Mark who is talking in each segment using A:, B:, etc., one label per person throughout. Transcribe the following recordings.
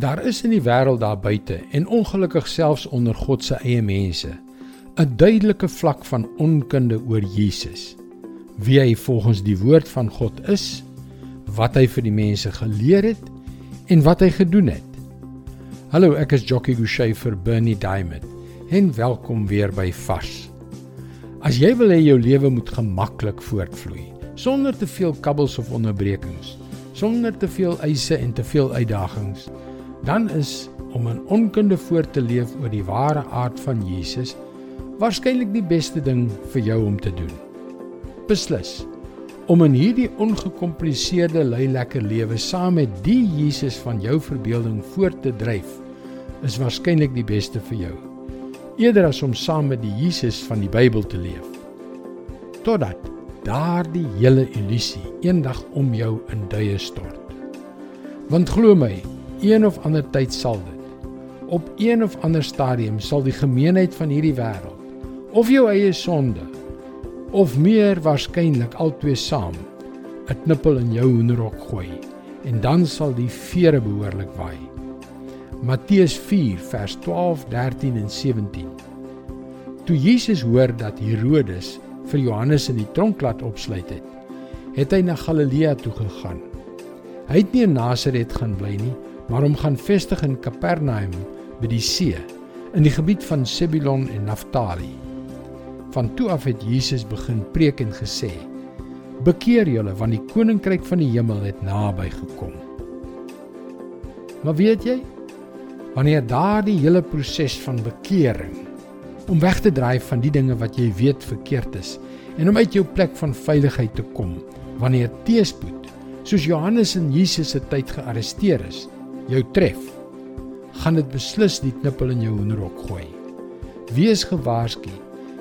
A: Daar is in die wêreld daar buite en ongelukkig selfs onder God se eie mense 'n duidelike vlak van onkunde oor Jesus. Wie hy volgens die woord van God is, wat hy vir die mense geleer het en wat hy gedoen het. Hallo, ek is Jockey Gouchee vir Bernie Diamond. En welkom weer by Vars. As jy wil hê jou lewe moet gemaklik voortvloei, sonder te veel kabbels of onderbrekings, sonder te veel eise en te veel uitdagings, dan is om in onkunde voort te leef oor die ware aard van Jesus waarskynlik die beste ding vir jou om te doen. Beslis om in hierdie ongekompliseerde lui lekker lewe saam met die Jesus van jou verbeelding voort te dryf is waarskynlik die beste vir jou. Eerder as om saam met die Jesus van die Bybel te leef. Totdat daardie hele illusie eendag om jou in duie stort. Want glo my, een of ander tyd sal dit op een of ander stadium sal die gemeenheid van hierdie wêreld of jou eie sonde of meer waarskynlik albei saam 'n knippel in jou hoenderhok gooi en dan sal die vere behoorlik waai. Matteus 4 vers 12, 13 en 17. Toe Jesus hoor dat Herodes vir Johannes in die tronk laat opsluit het, het hy na Galilea toe gegaan. Hy het nie in Nasaret gaan bly nie, maar hom gaan vestig in Kapernaum by die see in die gebied van Sebulon en Naftali. Van toe af het Jesus begin preek en gesê: Bekeer julle want die koninkryk van die hemel het naby gekom. Maar weet jy, wanneer daardie hele proses van bekering om weg te draai van die dinge wat jy weet verkeerd is en om uit jou plek van veiligheid te kom, wanneer teëspoed soos Johannes in Jesus se tyd gearresteer is, jou tref, gaan dit beslis die knippel in jou hoenderhok gooi. Wees gewaarsku.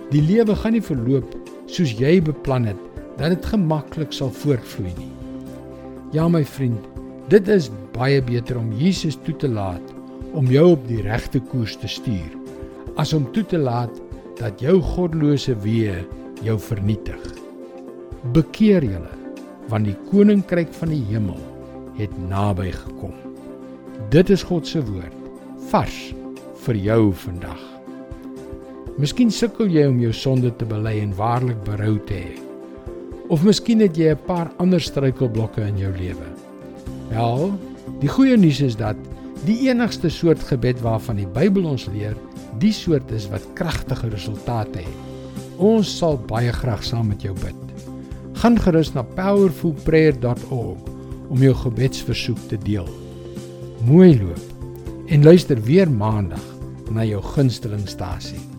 A: Die lewe gaan nie verloop soos jy beplan het dat dit gemaklik sal voortvloei nie. Ja my vriend, dit is baie beter om Jesus toe te laat om jou op die regte koers te stuur as om toe te laat dat jou goddelose weë jou vernietig. Bekeer julle want die koninkryk van die hemel het naby gekom. Dit is God se woord vars vir jou vandag. Miskien sukkel jy om jou sonde te bely en waarlik berou te hê. Of miskien het jy 'n paar ander struikelblokke in jou lewe. Wel, die goeie nuus is dat die enigste soort gebed waarvan die Bybel ons leer, die soort is wat kragtige resultate het. Ons sal baie graag saam met jou bid. Gaan gerus na powerfulprayer.org om jou gebedsversoek te deel. Mooi loop en luister weer maandag na jou gunstelingstasie.